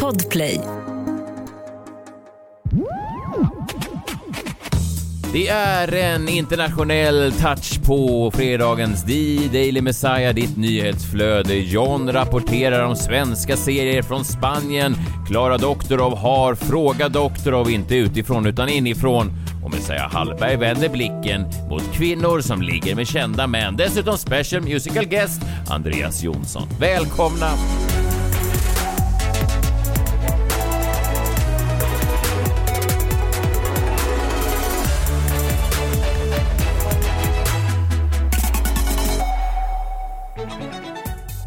Podplay. Det är en internationell touch på fredagens The Daily Messiah, ditt nyhetsflöde. John rapporterar om svenska serier från Spanien. Klara Doktorov har Fråga Doktorov, inte utifrån utan inifrån. Och Messiah Hallberg vänder blicken mot kvinnor som ligger med kända män. Dessutom special musical guest Andreas Jonsson. Välkomna!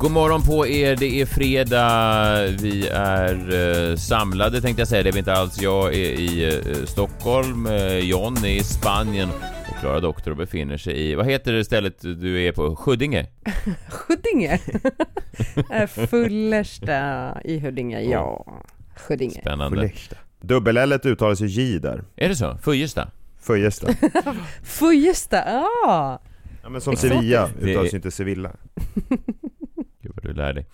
God morgon på er, det är fredag. Vi är eh, samlade tänkte jag säga, det är vi inte alls. Jag är i eh, Stockholm, eh, John är i Spanien och Klara Doktor befinner sig i, vad heter det stället du är på? Huddinge? Huddinge? Eh, Fullersta i Huddinge, ja. Huddinge. Spännande. Fullesta. Dubbel-L uttalas ju J där. Är det så? Fujesta? Fujesta. Fujesta, ah! Ja men som Exotiskt. Sevilla uttalas ju inte Sevilla. Gud vad du lär dig.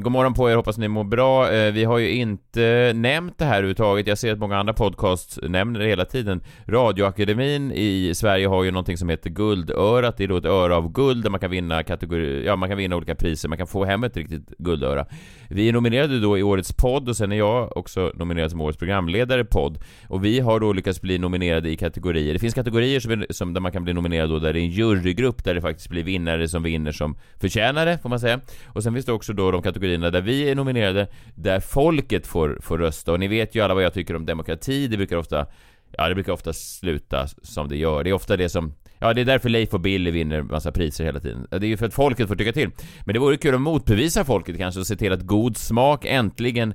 God morgon på er, hoppas ni mår bra. Eh, vi har ju inte nämnt det här överhuvudtaget. Jag ser att många andra podcasts nämner det hela tiden. Radioakademin i Sverige har ju någonting som heter Guldörat. Det är då ett öra av guld där man kan vinna kategori, ja man kan vinna olika priser, man kan få hem ett riktigt guldöra. Vi är nominerade då i årets podd och sen är jag också nominerad som årets programledare podd. Och vi har då lyckats bli nominerade i kategorier. Det finns kategorier som, som där man kan bli nominerad då där det är en jurygrupp där det faktiskt blir vinnare som vinner som förtjänare, får man säga. Och sen finns det också då de kategorier kategorierna där vi är nominerade, där folket får, får rösta. Och ni vet ju alla vad jag tycker om demokrati, det brukar ofta Ja, det brukar ofta sluta som det gör. Det är ofta det som... Ja, det är därför Leif och Billy vinner massa priser hela tiden. Det är ju för att folket får tycka till. Men det vore kul att motbevisa folket kanske och se till att god smak äntligen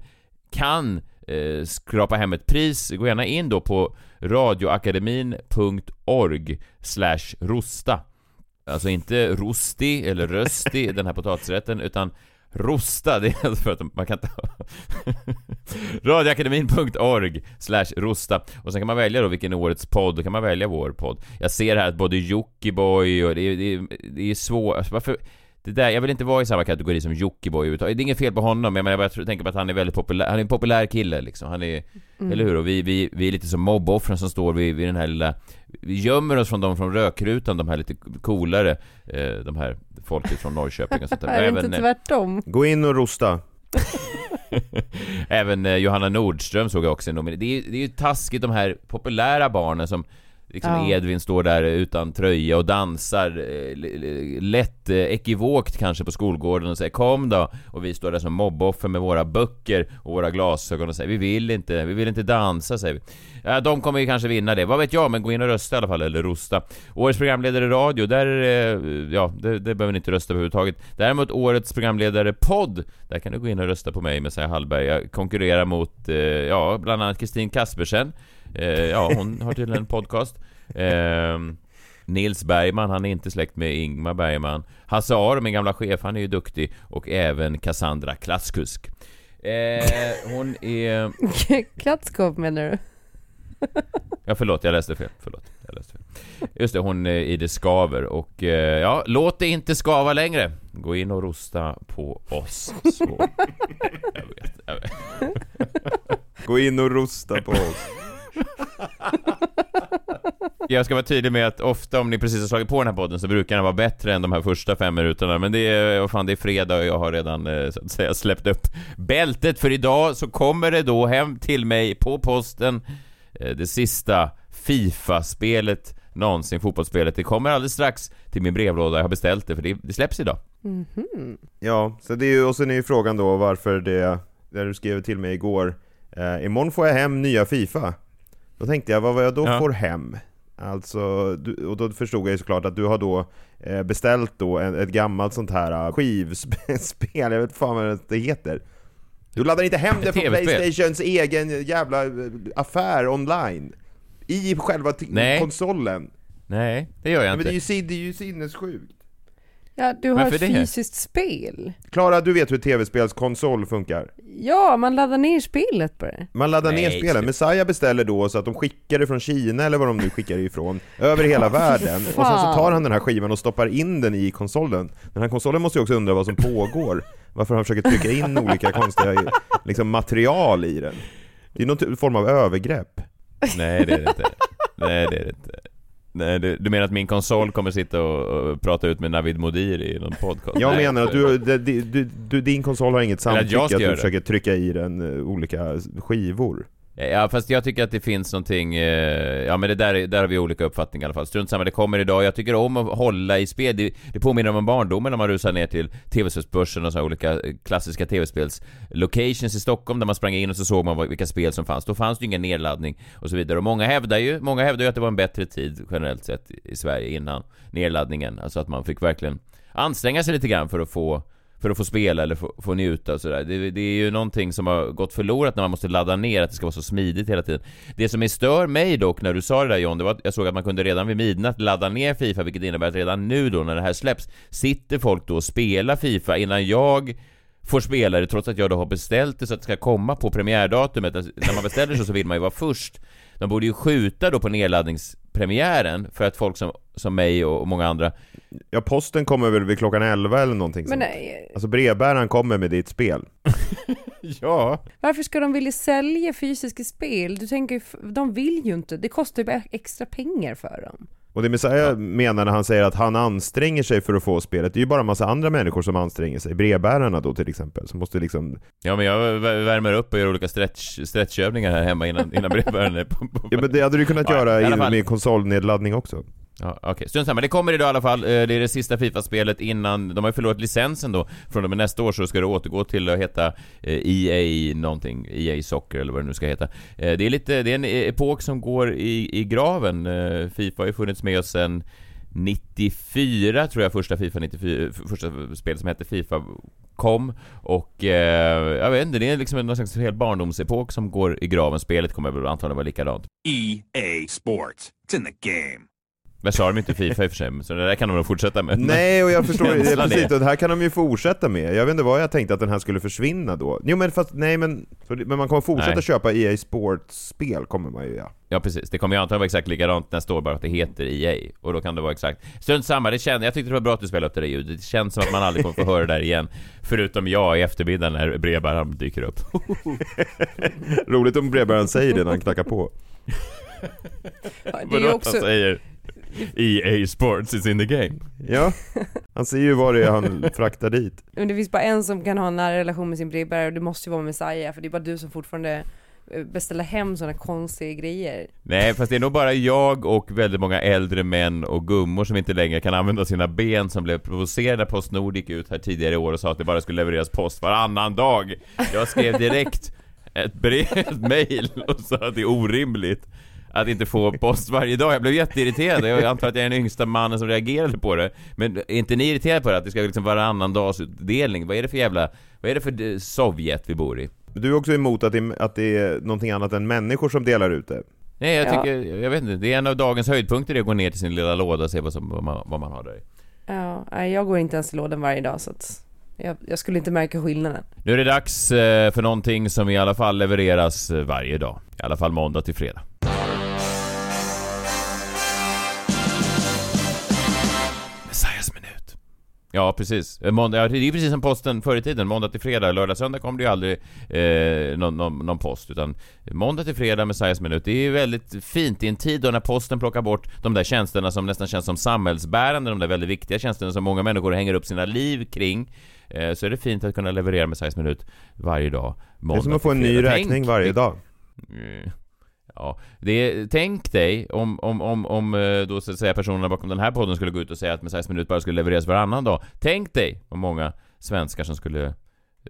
kan eh, skrapa hem ett pris. Gå gärna in då på radioakademin.org slash rosta. Alltså inte rosti eller rösti, den här potatisrätten, utan rosta, det är alltså för att man kan inte... Radioakademin.org slash rosta. Och sen kan man välja då vilken årets podd, då kan man välja vår podd. Jag ser här att både Jockiboi och det är, det är, det är svårt, alltså varför... Det där, jag vill inte vara i samma kategori som Jockiboi överhuvudtaget. Det är inget fel på honom, jag menar jag tänker på att han är väldigt populär, han är en populär kille liksom. Han är, eller hur? Och vi, vi, vi är lite som mobboffren som står vid, vid den här lilla... Vi gömmer oss från dem från rökrutan, de här lite coolare, eh, de här folket från Norrköping och sånt där. Är det Även, inte eh, tvärtom? Gå in och rosta. Även eh, Johanna Nordström såg jag också en. Det är, ju- det är ju taskigt de här populära barnen som Liksom Ja. Edvin står där utan tröja och dansar eh, lätt eh, ekivokt kanske på skolgården och säger kom då och vi står där som mobboffer med våra böcker och våra glasögon och säger vi vill inte, vi vill inte dansa säger vi. Ja, de kommer ju kanske vinna det, vad vet jag, men gå in och rösta i alla fall eller rosta. Årets programledare radio, där, eh, ja, det, det behöver ni inte rösta på överhuvudtaget. Däremot årets programledare podd, där kan du gå in och rösta på mig Messiah Hallberg. Jag konkurrerar mot, ja, bland annat Kristin Kaspersen. Eh, ja, hon har tydligen en podcast. Eh, Nils Bergman, han är inte släkt med Ingmar Bergman. Hasse Aro, min gamla chef, han är ju duktig. Och även Cassandra Klasskusk. Eh, hon är... Klattskåp menar du? Ja, förlåt, jag läste fel. Förlåt, jag läste fel. Just det, hon är i Det Skaver och eh, ja, låt det inte skava längre. Gå in och rosta på oss. Så. Jag vet, jag vet. Gå in och rosta på oss. Jag ska vara tydlig med att ofta om ni precis har slagit på den här podden så brukar den vara bättre än de här första fem minuterna Men det är, vad fan, det är fredag och jag har redan eh, så att säga släppt upp bältet för idag så kommer det då hem till mig på posten eh, det sista Fifa-spelet någonsin, fotbollsspelet. Det kommer alldeles strax till min brevlåda, jag har beställt det för det, det släpps idag. Mhm. Ja, så det är ju, och sen är ju frågan då varför det, där du skrev till mig igår eh, Imorgon får jag hem nya Fifa Då tänkte jag, vad var jag då Ja. får hem? Alltså, du, och då förstod jag ju såklart att du har då eh, beställt då ett gammalt sånt här eh, skivspel, jag vet fan vad det heter Du laddar inte hem det från. Playstations egen jävla eh, affär online I själva Nej. konsolen Nej, det gör jag Men det är inte. ju, det är ju sinnessjukt Ja, du har ett det? fysiskt spel. Klara, du vet hur tv-spelskonsol funkar? Ja, man laddar ner spelet på det. Man laddar Nej, ner spelen, sluta. Messiah beställer då så att de skickar det från Kina eller vad de nu skickar det ifrån, över hela världen. Och sen så tar han den här skivan och stoppar in den i konsolen. Den här konsolen måste ju också undra vad som pågår. varför han försöker trycka in olika konstiga liksom, material i den. Det är någon typ- form av övergrepp. Nej det är det inte. Nej det är det inte. Nej, du, du menar att min konsol kommer sitta och, och prata ut med Navid Modiri i någon podcast? Jag menar att du, du, du, din konsol har inget samtycke att, du det. försöker trycka i den eh, olika skivor. Eh, ja fast jag tycker att det finns någonting, eh, ja men det där, är- där har vi olika uppfattningar i alla fall. Strunt samma, det kommer idag. Jag tycker om att hålla i spel. Det, det påminner om barndomen när man rusar ner till tv-spelsbörsen och så här olika eh, klassiska tv-spels locations i Stockholm där man sprang in och så såg man vilka spel som fanns. Då fanns det ju ingen nedladdning och så vidare. Och många hävdar ju, många hävdar ju att det var en bättre tid generellt sett i Sverige innan nedladdningen. Alltså att man fick verkligen anstränga sig lite grann för att få för att få spela eller få, få njuta och sådär. Det, det är ju någonting som har gått förlorat när man måste ladda ner, att det ska vara så smidigt hela tiden. Det som är stör mig dock när du sa det där John, det var att jag såg att man kunde redan vid midnatt ladda ner Fifa, vilket innebär att redan nu då när det här släpps, sitter folk då och spelar Fifa innan jag får spela det trots att jag då har beställt det så att det ska komma på premiärdatumet. Alltså, när man beställer så, så vill man ju vara först. De borde ju skjuta då på nedladdnings nedladdningspremiären för att folk som, som mig och många andra Ja, posten kommer väl vid klockan 11 eller någonting Men sånt. nej, Alltså brevbäraren kommer med ditt spel. Ja, varför ska de vilja sälja fysiska spel? Du tänker, ju f- de vill ju inte. Det kostar ju bara extra pengar för dem. Och det Messiah menar när han säger att han anstränger sig för att få spelet, det är ju bara en massa andra människor som anstränger sig. Brevbärarna då till exempel, som måste liksom... Ja men jag vär- värmer upp och gör olika stretch, stretchövningar här hemma innan, innan brevbäraren är på, på Ja men det hade du kunnat Ja, göra i med konsolnedladdning också. Ja, okej. Strunt samma. Det kommer idag i alla fall. Eh, det är det sista Fifa-spelet innan... De har ju förlorat licensen då. Från och med nästa år så ska det återgå till att heta eh, EA någonting. EA Soccer eller vad det nu ska heta. Eh, det är lite... Det är en e-, epok som går i, i graven. Fifa har ju funnits med oss sedan 94 tror jag första Fifa 94, första spelet som hette Fifa kom och eh, jag vet inte, det är liksom någon slags hel barndomsepok som går i graven. Spelet kommer väl antagligen vara likadant. EA Sports. It's in the game. Men sa de inte Fifa i och för sig, så det där kan de nog fortsätta med. Nej, och jag förstår det, precis, och det här kan de ju fortsätta med. Jag vet inte vad jag tänkte att den här skulle försvinna då. Jo men fast, nej men, men man kommer fortsätta Nej. köpa EA Sports-spel, kommer man ju ja. Ja precis, det kommer ju antagligen vara exakt likadant nästa år bara att det heter EA och då kan det vara exakt Strunt samma, det kände, jag tyckte det var bra att du spelade upp det där ljudet Det känns som att man aldrig kommer få höra det där igen Förutom jag i eftermiddag när brevbäraren dyker upp Roligt om brevbäraren säger det när han knackar på. Ja, Det är också, han säger EA Sports is in the game Ja, han ser ju vad det är han fraktar dit. men det finns bara en som kan ha en nära relation med sin brevbärare och det måste ju vara Messiah för det är bara du som fortfarande eh, beställer hem sådana konstiga grejer. Nej fast det är nog bara jag och väldigt många äldre män och gummor som inte längre kan använda sina ben som blev provocerade när Postnord gick ut här tidigare i år och sa att det bara skulle levereras post varannan dag Jag skrev direkt ett brev, ett mail och sa att det är orimligt att inte få post varje dag. Jag blev jätteirriterad. Jag antar att jag är den yngsta mannen som reagerade på det. Men är inte ni irriterade på det? Att det ska liksom varannan dags utdelning? Vad är det för jävla... Vad är det för eh, Sovjet vi bor i? Du är också emot att det, att det är någonting annat än människor som delar ut det. Nej, jag Ja. tycker... Jag vet inte. Det är en av dagens höjdpunkter det är att gå ner till sin lilla låda och se vad, som, vad, man, vad man har där. Ja, jag går inte ens i lådan varje dag så att jag, jag skulle inte märka skillnaden. Nu är det dags eh, för någonting som i alla fall levereras eh, varje dag. I alla fall måndag till fredag. Ja, precis. Eh, Måndag, ja, det är ju precis som posten förr i tiden. Måndag till fredag. Lördag, söndag kom det ju aldrig eh, någon, någon, någon post. Utan måndag till fredag, Messiahs minut. Det är ju väldigt fint i en tid då när posten plockar bort de där tjänsterna som nästan känns som samhällsbärande. De där väldigt viktiga tjänsterna som många människor hänger upp sina liv kring. Eh, så är det fint att kunna leverera Messiahs minut varje dag. Det är måndag som att få en ny räkning varje dag. Mm. Ja, det tänk dig om, om, om, om eh, då så att säga personerna bakom den här podden skulle gå ut och säga att Messiahs minut bara skulle levereras varannan dag. Tänk dig vad många svenskar som skulle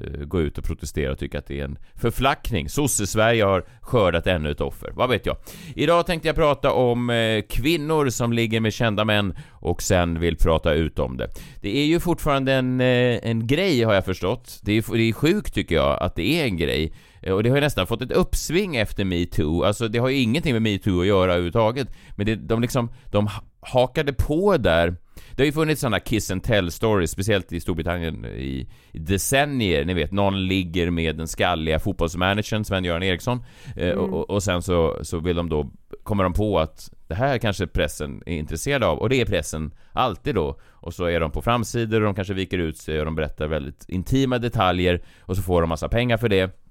uh, gå ut och protestera och tycka att det är en förflackning. Sosse-Sverige har skördat ännu ett offer. Vad vet jag? Idag tänkte jag prata om uh, kvinnor som ligger med kända män och sen vill prata ut om det. Det är ju fortfarande en, uh, en grej har jag förstått. Det är, det är sjukt tycker jag att det är en grej. Eh, Och det har ju nästan fått ett uppsving efter metoo. Alltså det har ju ingenting med metoo att göra överhuvudtaget. Men det, de liksom, de ha- hakade på där. Det har ju funnits sådana kiss and tell stories, speciellt i Storbritannien i, decennier. Ni vet, någon ligger med den skalliga fotbollsmanagern Sven-Göran Eriksson eh, och, och, och sen så, så vill de då, kommer de på att det det här kanske pressen är intresserad av och det är pressen alltid då och så är de på framsidor och de kanske viker ut sig och de berättar väldigt intima detaljer och så får de massa pengar för det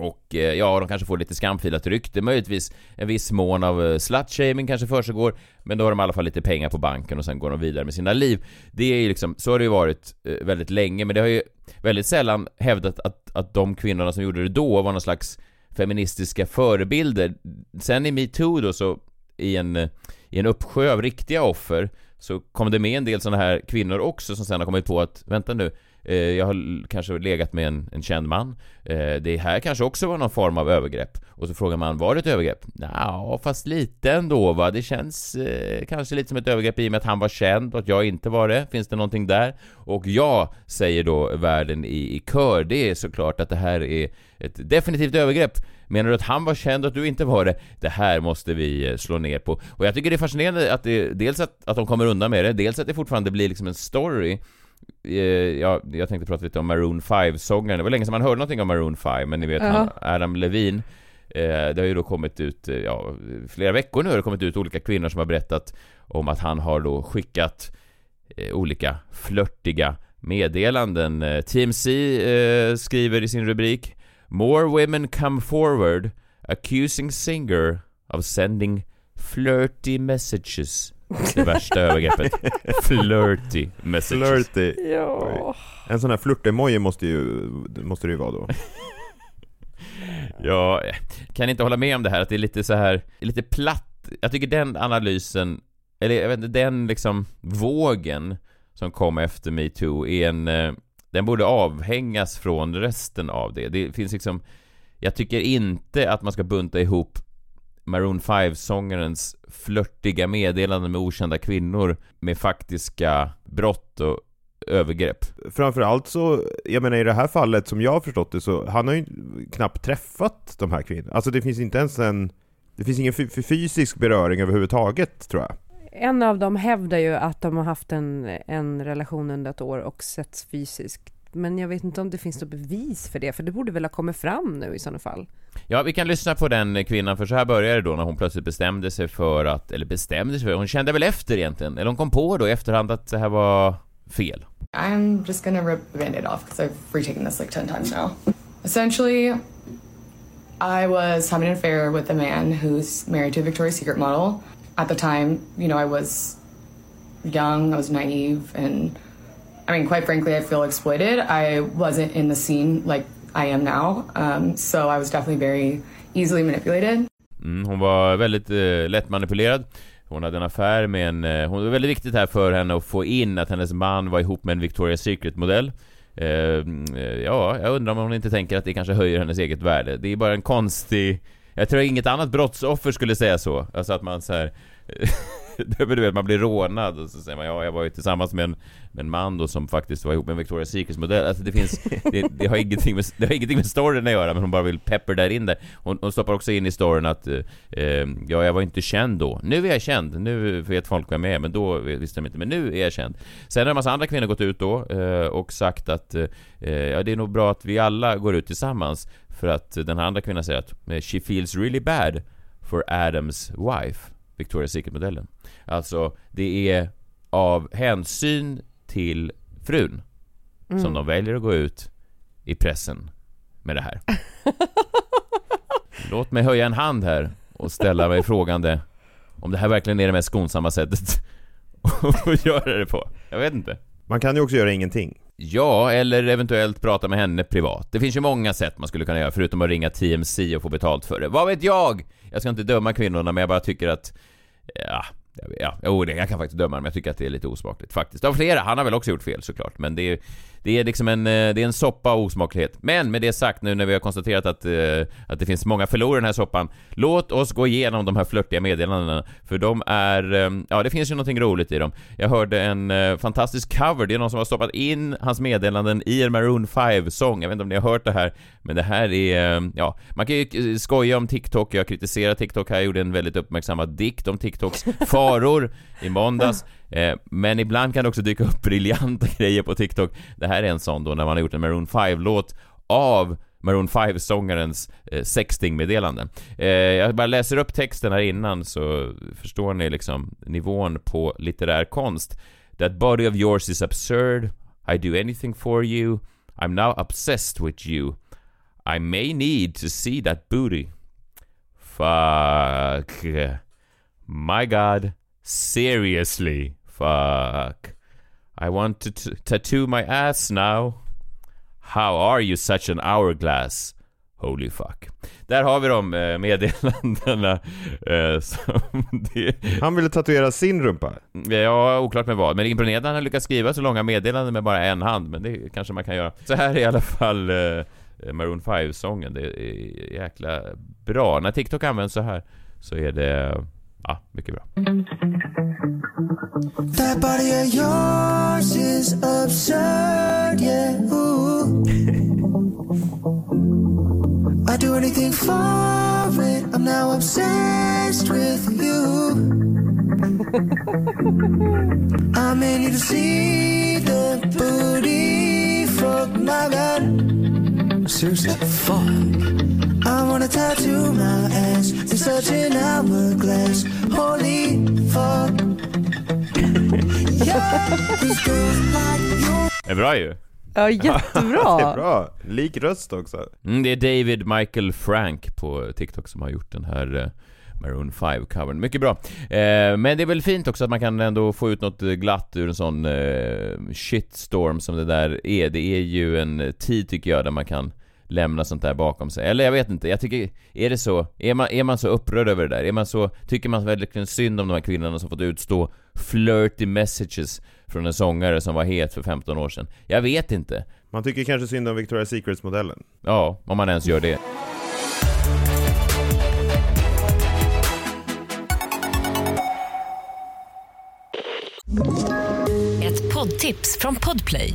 och eh, ja, de kanske får lite skamfilat rykte, möjligtvis en viss mån av eh, slutshaming kanske försiggår, men då har de i alla fall lite pengar på banken och sen går de vidare med sina liv. Det är ju liksom, så har det ju varit eh, väldigt länge, men det har ju väldigt sällan hävdat att, att de kvinnorna som gjorde det då var någon slags feministiska förebilder. Sen i metoo då så, i en, i en uppsjö av riktiga offer, så kom det med en del sådana här kvinnor också som sen har kommit på att, vänta nu, Eh, jag har kanske legat med en, en känd man. Eh, det här kanske också var någon form av övergrepp. Och så frågar man, var det ett övergrepp? Ja, fast lite ändå va. Det känns eh, kanske lite som ett övergrepp i och med att han var känd och att jag inte var det. Finns det någonting där? Och ja, säger då världen i, i kör. Det är såklart att det här är ett definitivt övergrepp. Menar du att han var känd och att du inte var det? Det här måste vi eh, slå ner på. Och jag tycker det är fascinerande att det, dels att, att de kommer undan med det, dels att det fortfarande blir liksom en story Eh, ja, jag tänkte prata lite om Maroon 5-sångaren. Det var länge sedan man hörde någonting om Maroon 5, men ni vet uh -huh. han, Adam Levine. Eh, det har ju då kommit ut, eh, ja, flera veckor nu har det kommit ut olika kvinnor som har berättat om att han har då skickat eh, olika flörtiga meddelanden. Eh, TMC eh, skriver i sin rubrik More women come forward accusing singer of sending flirty messages det värsta övergreppet. Flirty messages. Flirty. Ja. En sån här flört-emoji måste ju, måste det ju vara då. ja, kan inte hålla med om det här att det är lite så här, lite platt. Jag tycker den analysen, eller jag vet inte, den liksom vågen som kom efter metoo är en, eh, den borde avhängas från resten av det. Det finns liksom, jag tycker inte att man ska bunta ihop Maroon 5-sångarens flörtiga meddelanden med okända kvinnor med faktiska brott och övergrepp. Framförallt så, jag menar i det här fallet som jag har förstått det så, han har ju knappt träffat de här kvinnorna. Alltså det finns inte ens en, det finns ingen fysisk beröring överhuvudtaget tror jag. En av dem hävdar ju att de har haft en, en relation under ett år och setts fysiskt. Men jag vet inte om det finns något bevis för det, för det borde väl ha kommit fram nu i sådana fall. Ja, vi kan lyssna på den kvinnan, för så här började det då när hon plötsligt bestämde sig för att, eller bestämde sig för, hon kände väl efter egentligen, eller hon kom på då i efterhand att det här var fel. I'm just gonna rip the band-aid off because I've retaken this like 10 times now. Essentially, I was having an affair with a man who's married to a Victoria's Secret model. At the time, you know, I was young, I was naive, and i mean, quite frankly, I feel exploited. I wasn't in the scene like I am now. Um, so I was definitely very easily manipulated. Mm, hon var väldigt eh, lättmanipulerad. Hon hade en affär med en... Eh, hon var väldigt viktigt här för henne att få in att hennes man var ihop med en Victoria's Secret-modell. Eh, eh, ja, jag undrar om hon inte tänker att det kanske höjer hennes eget värde. Det är bara en konstig... Jag tror inget annat brottsoffer skulle säga så. Alltså att man så här... du vet, man blir rånad och så säger man ja, jag var ju tillsammans med en, med en man då som faktiskt var ihop med en Victoria's Secrets modell. Alltså det finns, det, det, har ingenting med, det har ingenting med storyn att göra, men hon bara vill pepper där in där. Hon, hon stoppar också in i storyn att eh, eh, ja, jag var inte känd då. Nu är jag känd, nu vet folk vem jag är, men då visste de inte. Men nu är jag känd. Sen har en massa andra kvinnor gått ut då eh, och sagt att eh, eh, ja, det är nog bra att vi alla går ut tillsammans. För att den här andra kvinnan säger att eh, she feels really bad for Adams wife. Victoria's Secret-modellen. Alltså, det är av hänsyn till frun mm. som de väljer att gå ut i pressen med det här. Låt mig höja en hand här och ställa mig frågande om det här verkligen är det mest skonsamma sättet att göra det på. Jag vet inte. Man kan ju också göra ingenting. Ja, eller eventuellt prata med henne privat. Det finns ju många sätt man skulle kunna göra, förutom att ringa TMC och få betalt för det. Vad vet jag? Jag ska inte döma kvinnorna, men jag bara tycker att... Ja, Ja, jo, jag kan faktiskt döma men jag tycker att det är lite osmakligt faktiskt. Av flera, han har väl också gjort fel såklart, men det är, det är liksom en, eh, det är en soppa av osmaklighet. Men med det sagt nu när vi har konstaterat att, eh, att det finns många förlorare i den här soppan, låt oss gå igenom de här flörtiga meddelandena, för de är, ehm, ja det finns ju någonting roligt i dem. Jag hörde en eh, fantastisk cover, det är någon som har stoppat in hans meddelanden i en Maroon 5-sång, jag vet inte om ni har hört det här, men det här är, ehm, ja, man kan ju skoja om TikTok, jag kritiserar TikTok här, jag gjorde en väldigt uppmärksammad dikt om TikToks faror i måndags. Eh, men ibland kan det också dyka upp briljanta grejer på TikTok. Det här är en sån då när man har gjort en Maroon 5-låt av Maroon 5-sångarens eh, sextingmeddelande. Eh, jag bara läser upp texten här innan så förstår ni liksom nivån på litterär konst. That body of yours is absurd. I do anything for you. I'm now obsessed with you. I may need to see that booty. Fuck. My god. Seriously. Fuck. I want to t- tattoo my ass now. How are you such an hourglass? Holy fuck. Där har vi de eh, meddelandena. Eh, det, Han ville tatuera sin rumpa. ja, oklart med vad. Men imponerande att han lyckats skriva så långa meddelanden med bara en hand. Men det kanske man kan göra. Så här är i alla fall eh, Maroon 5-sången. Det är jäkla bra. När TikTok används så här så är det ja, mycket bra. That body of yours is absurd, yeah. Ooh. I do anything for it. I'm now obsessed with you. I'm may need to see the booty fuck my god. Seriously, fuck. I wanna tattoo my ass in such an hourglass. Holy fuck. Det är bra ju. Ja, Det jättebra! är bra. Lik röst också. Mm, det är David Michael Frank på TikTok som har gjort den här eh, Maroon 5-covern. Mycket bra. Eh, men det är väl fint också att man kan ändå få ut något glatt ur en sån eh, shitstorm som det där är. Det är ju en tid tycker jag där man kan lämna sånt där bakom sig. Eller jag vet inte, jag tycker, är det så? Är man, är man så upprörd över det där? Är man så, tycker man verkligen synd om de här kvinnorna som fått utstå flirty messages från en sångare som var het för 15 år sedan? Jag vet inte. Man tycker kanske synd om Victoria's Secrets-modellen. Ja, om man ens gör det. Ett poddtips från Podplay.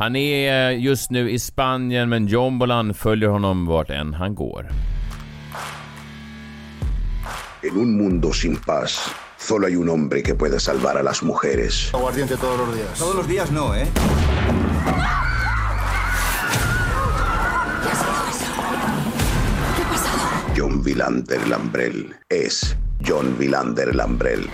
Han är eh, just nu i Spanien, men Jombolan följer honom vart än han går. En un mundo sin paz, solo hay un hombre que puede salvar a las mujeres. Aguardiente todos los días. Todos los días no, ¿eh? John Vilander Lambrell es John Vilander Lambrell.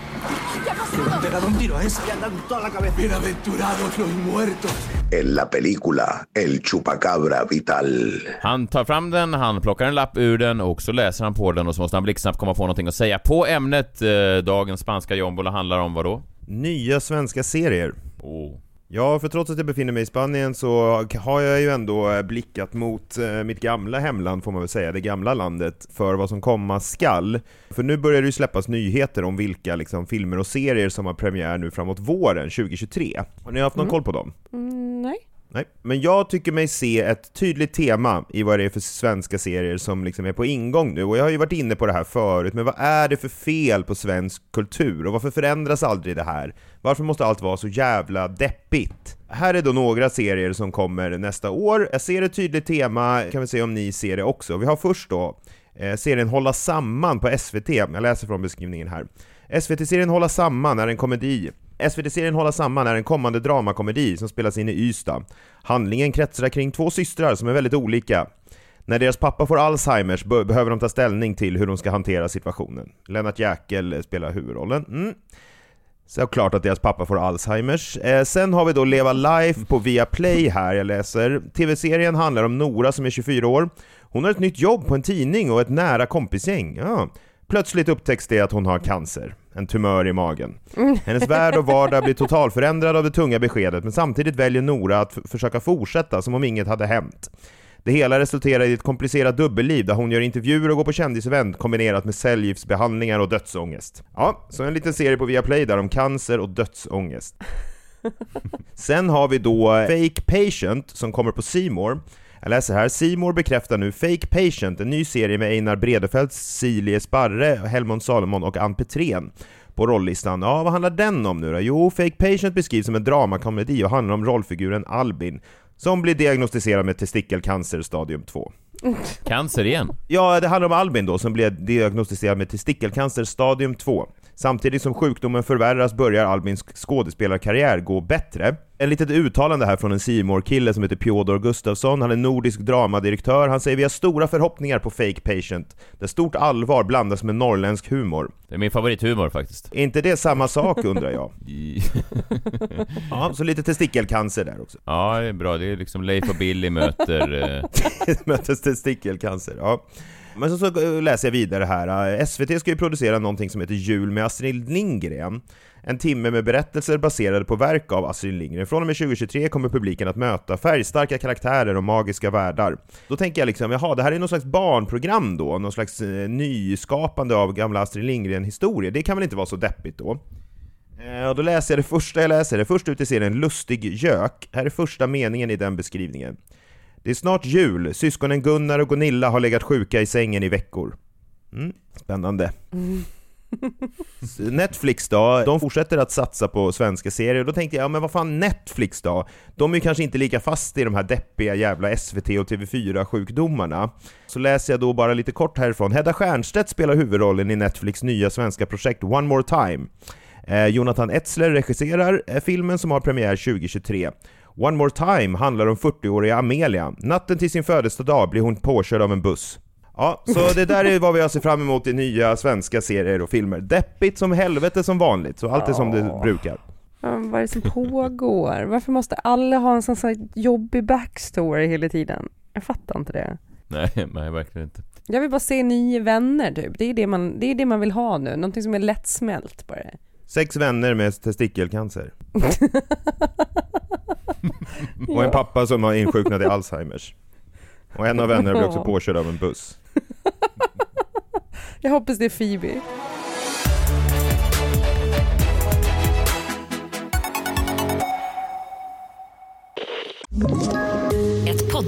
Le han pegado un tiro a ese. Le han dado en toda la cabeza. Bienaventurados los muertos. En la película El Chupacabra Vital. Han tar fram den, han plockar en lapp ur den och så läser han på den och så måste han blixtsnabbt komma på någonting att säga. På ämnet eh, dagens spanska jombola handlar om vad då? Nya svenska serier. Oh. Ja, för trots att jag befinner mig i Spanien så har jag ju ändå eh, blickat mot eh, mitt gamla hemland får man väl säga, det gamla landet, för vad som komma skall. För nu börjar det ju släppas nyheter om vilka liksom, filmer och serier som har premiär nu framåt våren 2023. Har ni haft någon koll på dem? Mm, nej. Nej, men jag tycker mig se ett tydligt tema i vad det är för svenska serier som liksom är på ingång nu, och jag har ju varit inne på det här förut, men vad är det för fel på svensk kultur, och varför förändras aldrig det här? Varför måste allt vara så jävla deppigt? Här är då några serier som kommer nästa år, jag ser ett tydligt tema, kan vi se om ni ser det också. Vi har först då eh, serien Hålla Samman på SVT, jag läser från beskrivningen här. SVT-serien Hålla Samman är en komedi SVT-serien Hålla Samman är en kommande dramakomedi som spelas in i Ystad. Handlingen kretsar kring två systrar som är väldigt olika. När deras pappa får Alzheimers behöver de ta ställning till hur de ska hantera situationen. Lennart Jäkel spelar huvudrollen. Mm. Såklart att deras pappa får Alzheimers. Eh, sen har vi då Leva Life på Viaplay här, jag läser. TV-serien handlar om Nora som är 24 år. Hon har ett nytt jobb på en tidning och ett nära kompisgäng. Ja. Plötsligt upptäcks det att hon har cancer, en tumör i magen. Hennes värld och vardag blir totalförändrad av det tunga beskedet, men samtidigt väljer Nora att försöka fortsätta som om inget hade hänt. Det hela resulterar i ett komplicerat dubbelliv där hon gör intervjuer och går på kändisevent kombinerat med cellgiftsbehandlingar och dödsångest. Ja, så en liten serie på Viaplay där om cancer och dödsångest. Sen har vi då Fake Patient som kommer på Seymour. Jag läser här, Seymour bekräftar nu Fake Patient, en ny serie med Einar Bredefeld, Cilie Sparre, Helmut Salomon och Ann Petrén på rolllistan. Ja, vad handlar den om nu då? Jo, Fake Patient beskrivs som en dramakomedi och handlar om rollfiguren Albin, som blir diagnostiserad med testikelcancer stadium 2. Cancer igen? Ja, det handlar om Albin då, som blev diagnostiserad med testikelcancer stadium 2. Samtidigt som sjukdomen förvärras börjar Albins skådespelarkarriär gå bättre. En litet uttalande här från en simor kille som heter Piotr Gustafsson, han är nordisk dramadirektör, han säger vi har stora förhoppningar på Fake Patient, där stort allvar blandas med norrländsk humor. Det är min favorithumor faktiskt. Är inte det samma sak undrar jag? ja, så lite testikelcancer där också. Ja, det är bra. Det är liksom Leif och Billy möter... Eh... möter testikelcancer, ja. Men så, så eh, läser jag vidare här. Eh, SVT ska ju producera någonting som heter Jul med Astrid Lindgren. En timme med berättelser baserade på verk av Astrid Lindgren. Från och med 2023 kommer publiken att möta färgstarka karaktärer och magiska världar. Då tänker jag liksom, jaha, det här är någon slags barnprogram då? Någon slags eh, nyskapande av gamla Astrid Lindgren-historier? Det kan väl inte vara så deppigt då? Eh, och då läser jag det första jag läser, det först ut i serien Lustig gök. Här är första meningen i den beskrivningen. Det är snart jul, syskonen Gunnar och Gunilla har legat sjuka i sängen i veckor. Mm, spännande. Netflix då, de fortsätter att satsa på svenska serier, då tänkte jag, ja men vad fan Netflix då? De är ju kanske inte lika fast i de här deppiga jävla SVT och TV4-sjukdomarna. Så läser jag då bara lite kort härifrån, Hedda Stiernstedt spelar huvudrollen i Netflix nya svenska projekt One More Time. Eh, Jonathan Etzler regisserar eh, filmen som har premiär 2023. One More Time handlar om 40-åriga Amelia. Natten till sin födelsedag blir hon påkörd av en buss. Ja, så det där är vad vi har sett fram emot i nya svenska serier och filmer. Deppigt som helvete som vanligt, så allt är som det brukar. Ja, vad är det som pågår? Varför måste alla ha en sån sån jobbig backstory hela tiden? Jag fattar inte det. Nej, nej, verkligen inte. Jag vill bara se nya vänner typ. Det är det man, det är det man vill ha nu. Någonting som är lättsmält bara. Sex vänner med testikelcancer. och en pappa som har insjuknat i Alzheimers. Och en av vännerna blir också påkörd av en buss. Jag hoppas det är Phoebe.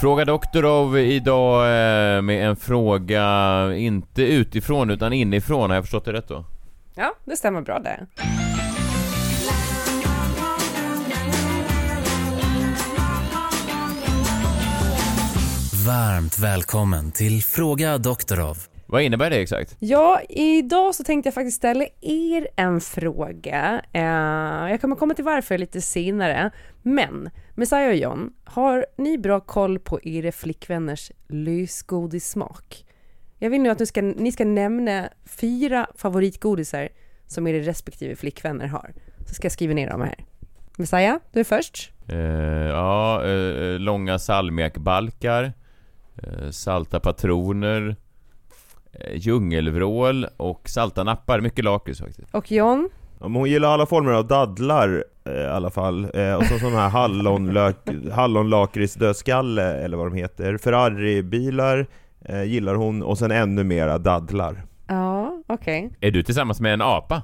Fråga Doktorov idag eh, med en fråga inte utifrån utan inifrån, har jag förstått det rätt då? Ja, det stämmer bra det. Varmt välkommen till Fråga Doktorov. Vad innebär det exakt? Ja, idag så tänkte jag faktiskt ställa er en fråga. Eh, jag kommer komma till varför lite senare. Men, Messiah och John, har ni bra koll på era flickvänners lösgodissmak? Jag vill nu att ni ska, ni ska nämna fyra favoritgodisar som era respektive flickvänner har. Så ska jag skriva ner dem här. Messiah, du är först. Eh, ja, eh, långa salmiakbalkar, eh, salta patroner, djungelvrål och salta nappar. Mycket lakrits faktiskt. Och John? Ja, men hon gillar alla former av dadlar eh, i alla fall. Eh, och så sån här hallonlakritsdödskalle eller vad de heter. Ferrari-bilar eh, gillar hon och sen ännu mera dadlar. Ja, okej. Är du tillsammans med en apa?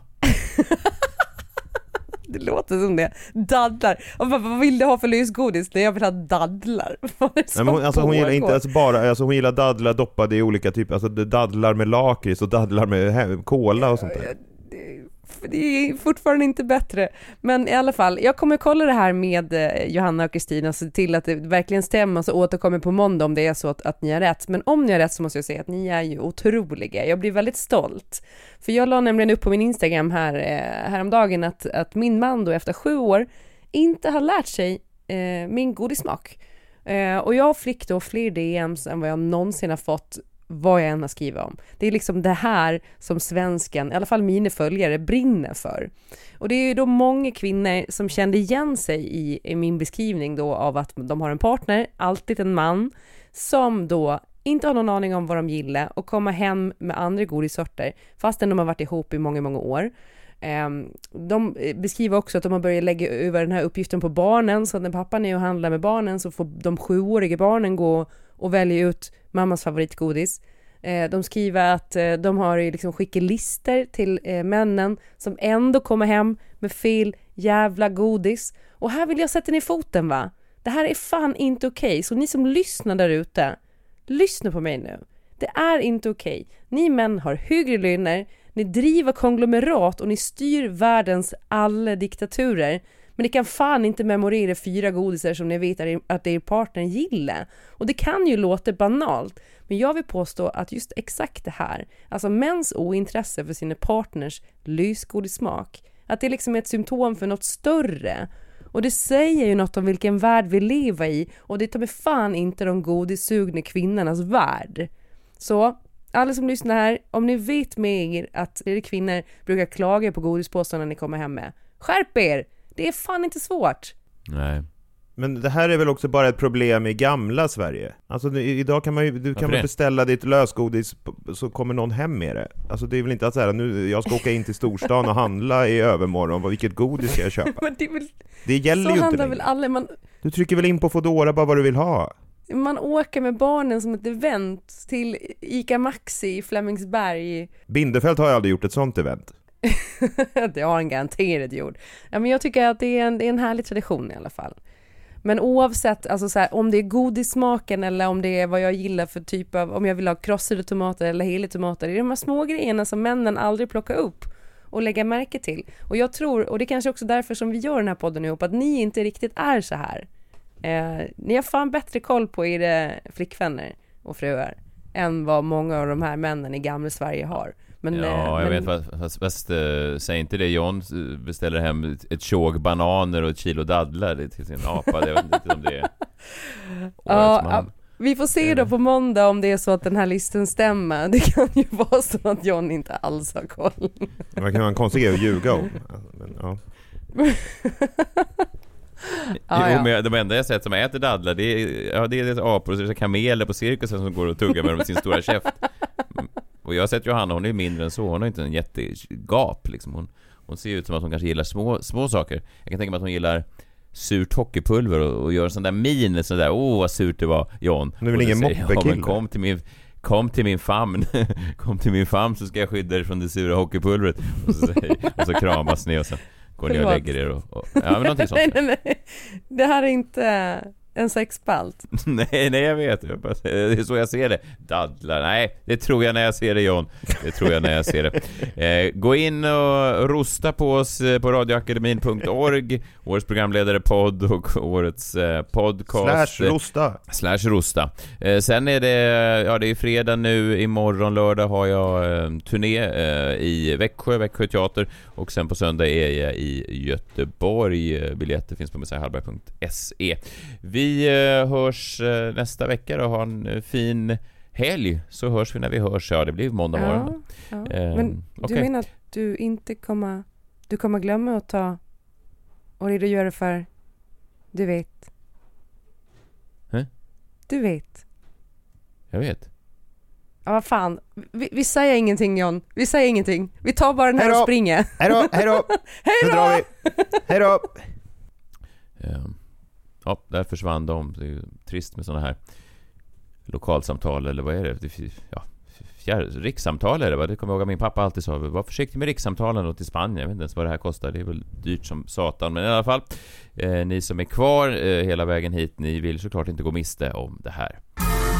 Det låter som det. Dadlar. Och vad, vill du ha för lösgodis? Nej, jag vill ha dadlar. Vad är det som hon, alltså, hon gillar inte alltså bara, alltså, hon gillar dadlar doppade i olika typer, alltså dadlar med lakrits och dadlar med cola och sånt där. Det är fortfarande inte bättre. Men i alla fall, jag kommer kolla det här med eh, Johanna och Kristina och se till att det verkligen stämmer och så återkommer på måndag om det är så att, att ni har rätt. Men om ni har rätt så måste jag säga att ni är ju otroliga. Jag blir väldigt stolt. För jag la nämligen upp på min Instagram här, eh, häromdagen att, att min man då efter sju år inte har lärt sig eh, min godissmak. Eh, och jag fick då fler DMs än vad jag någonsin har fått vad jag än har skrivit om. Det är liksom det här som svensken, i alla fall mina följare, brinner för. Och det är ju då många kvinnor som kände igen sig i, i min beskrivning då av att de har en partner, alltid en man, som då inte har någon aning om vad de gillar och komma hem med andra godissorter fastän de har varit ihop i många, många år. Ehm, de eh, beskriver också att de har börjat lägga över den här uppgiften på barnen, så att när pappan är och handlar med barnen så får de sjuåriga barnen gå och välja ut mammas favoritgodis. Eh, de skriver att eh, de har liksom skickelister till eh, männen som ändå kommer hem med fel jävla godis. Och här vill jag sätta ner foten va? Det här är fan inte okej, så ni som lyssnar där ute, lyssna på mig nu. Det är inte okej. Ni män har högre löner, ni driver konglomerat och ni styr världens alla diktaturer. Men ni kan fan inte memorera fyra godisar som ni vet att er- partner gillar. Och det kan ju låta banalt, men jag vill påstå att just exakt det här, alltså mäns ointresse för sina partners lysgodissmak, att det liksom är ett symptom för något större. Och det säger ju något om vilken värld vi lever i och det tar mig fan inte de godissugna kvinnornas värld. Så alla som lyssnar här, om ni vet med er att er kvinnor brukar klaga på godispåsarna ni kommer hem med, skärp er! Det är fan inte svårt. Nej. Men det här är väl också bara ett problem i gamla Sverige? Alltså nu- idag kan man ju, du kan väl beställa ditt lösgodis så kommer någon hem med det? Alltså det är väl inte att säga nu, jag ska åka in till storstan och handla i övermorgon, vad- vilket godis ska jag köpa? Men det, är väl, Det gäller så ju inte väl alla, man, Du trycker väl in på Foodora bara vad du vill ha? man åker med barnen som ett event till ICA Maxi i Flemingsberg. Bindefält har ju aldrig gjort ett sånt event. det har han garanterat gjort. Ja, men jag tycker att det är, en, det är en härlig tradition i alla fall. Men oavsett, alltså så här, om det är godissmaken eller om det är vad jag gillar för typ av, om jag vill ha krossade tomater eller hela tomater, det är de här små grejerna som männen aldrig plockar upp och lägga märke till. Och jag tror, och det är kanske också därför som vi gör den här podden ihop, att ni inte riktigt är så här. Eh, ni har fan bättre koll på era flickvänner och fruar än vad många av de här männen i gamla Sverige har. Men, eh, ja, jag men, vet vad, fast, fast uh, säg inte det John eh, beställer hem ett- tjog bananer och ett kilo dadlar till sin apa, jag vet inte om det är Ja, vi får se då på måndag om det är så att den här listan stämmer. Det kan ju vara så att John inte alls har koll. Det kan vara en konstig grej att ljuga om. Men, ja. Ja, jo, ja. men de enda jag sett som äter dadlar, det är, ja, det är apor och så är det kameler på cirkusen som går och tuggar med dem med sin stora käft. Och jag har sett Johanna, hon är mindre än så, hon har inte en jättegap liksom. Hon, hon ser ut som att hon kanske gillar små, små saker. Jag kan tänka mig att hon gillar surt hockeypulver och, och gör en sån där min, sån där åh vad surt det var John. Hon är väl ingen Ja moppekille?" men kom till min Kom till min famn, kom till min famn så ska jag skydda dig från det sura hockeypulvret. Och så, och så kramas ni och så går ni och lägger er och, och ja men någonting sånt. nej, nej, nej. Det här är inte en sexspalt. Nej, nej jag vet. Jag bara, det är så jag ser det. Dadlar. Nej, det tror jag när jag ser det John. Det tror jag när jag ser det. Eh, gå in och rosta på oss eh, på radioakademin.org. Årets programledare podd och årets eh, podcast. Slash rosta. Slash rosta. Eh, sen är det, ja det är fredag nu, imorgon lördag har jag eh, turné eh, i Växjö, Växjö teater och sen på söndag är jag i Göteborg. Eh, Biljetter finns på messiahallberg.se. Vi eh, hörs eh, nästa vecka då, ha en eh, fin helg så hörs vi när vi hörs. Ja, det blir måndag morgon. Ja, ja. Eh, Men du okej. menar att du inte kommer, du kommer glömma att ta och redogöra för, du vet. Hä? Du vet. Jag vet. Ja, vad fan. Vi, vi säger ingenting John. Vi säger ingenting. Vi tar bara den här Hej då. och springer. Hej då, hej då! Hej då! vi! Hej då! Ja, där försvann de. Det är ju trist med sådana här lokalsamtal eller vad är det? det ja, fjär, rikssamtal är det va? Det kommer jag ihåg att min pappa alltid sa. Var försiktig med rikssamtalen och till Spanien. Jag vet inte ens vad det här kostar. Det är väl dyrt som satan. Men i alla fall. Eh, ni som är kvar eh, hela vägen hit, ni vill såklart inte gå miste om det här.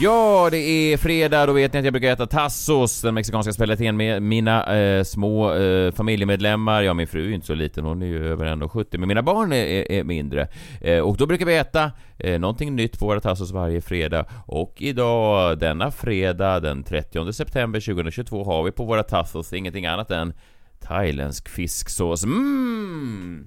Ja, det är fredag, då vet ni att jag brukar äta tassos, den mexikanska specialiteten med mina eh, små eh, familjemedlemmar. Ja, min fru är ju inte så liten, hon är ju över 1,70 men mina barn är, är, är mindre. Eh, och då brukar vi äta eh, någonting nytt på våra tassos varje fredag. Och idag, denna fredag, den 30 september 2022, har vi på våra tassos ingenting annat än thailändsk fisksås. Mm!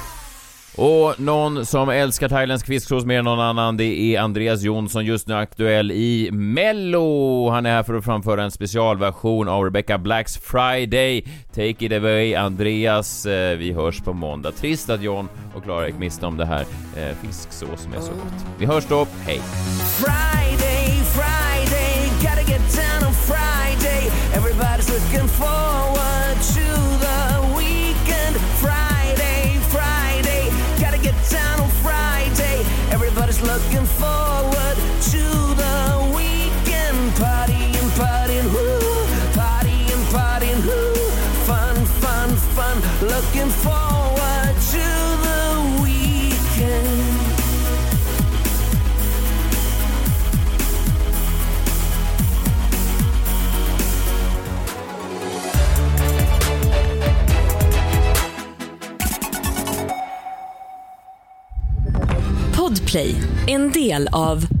Och någon som älskar thailändsk fisksås mer än någon annan, det är Andreas Jonsson, just nu aktuell i Mello. Han är här för att framföra en specialversion av Rebecca Blacks Friday. Take it away, Andreas. Eh, vi hörs på måndag. Trist att John och Klara gick miste om det här eh, fisksås som är så gott. Vi hörs då, hej! Friday, Friday, gotta get down on Friday. Everybody's looking forward to the Podplay, en del av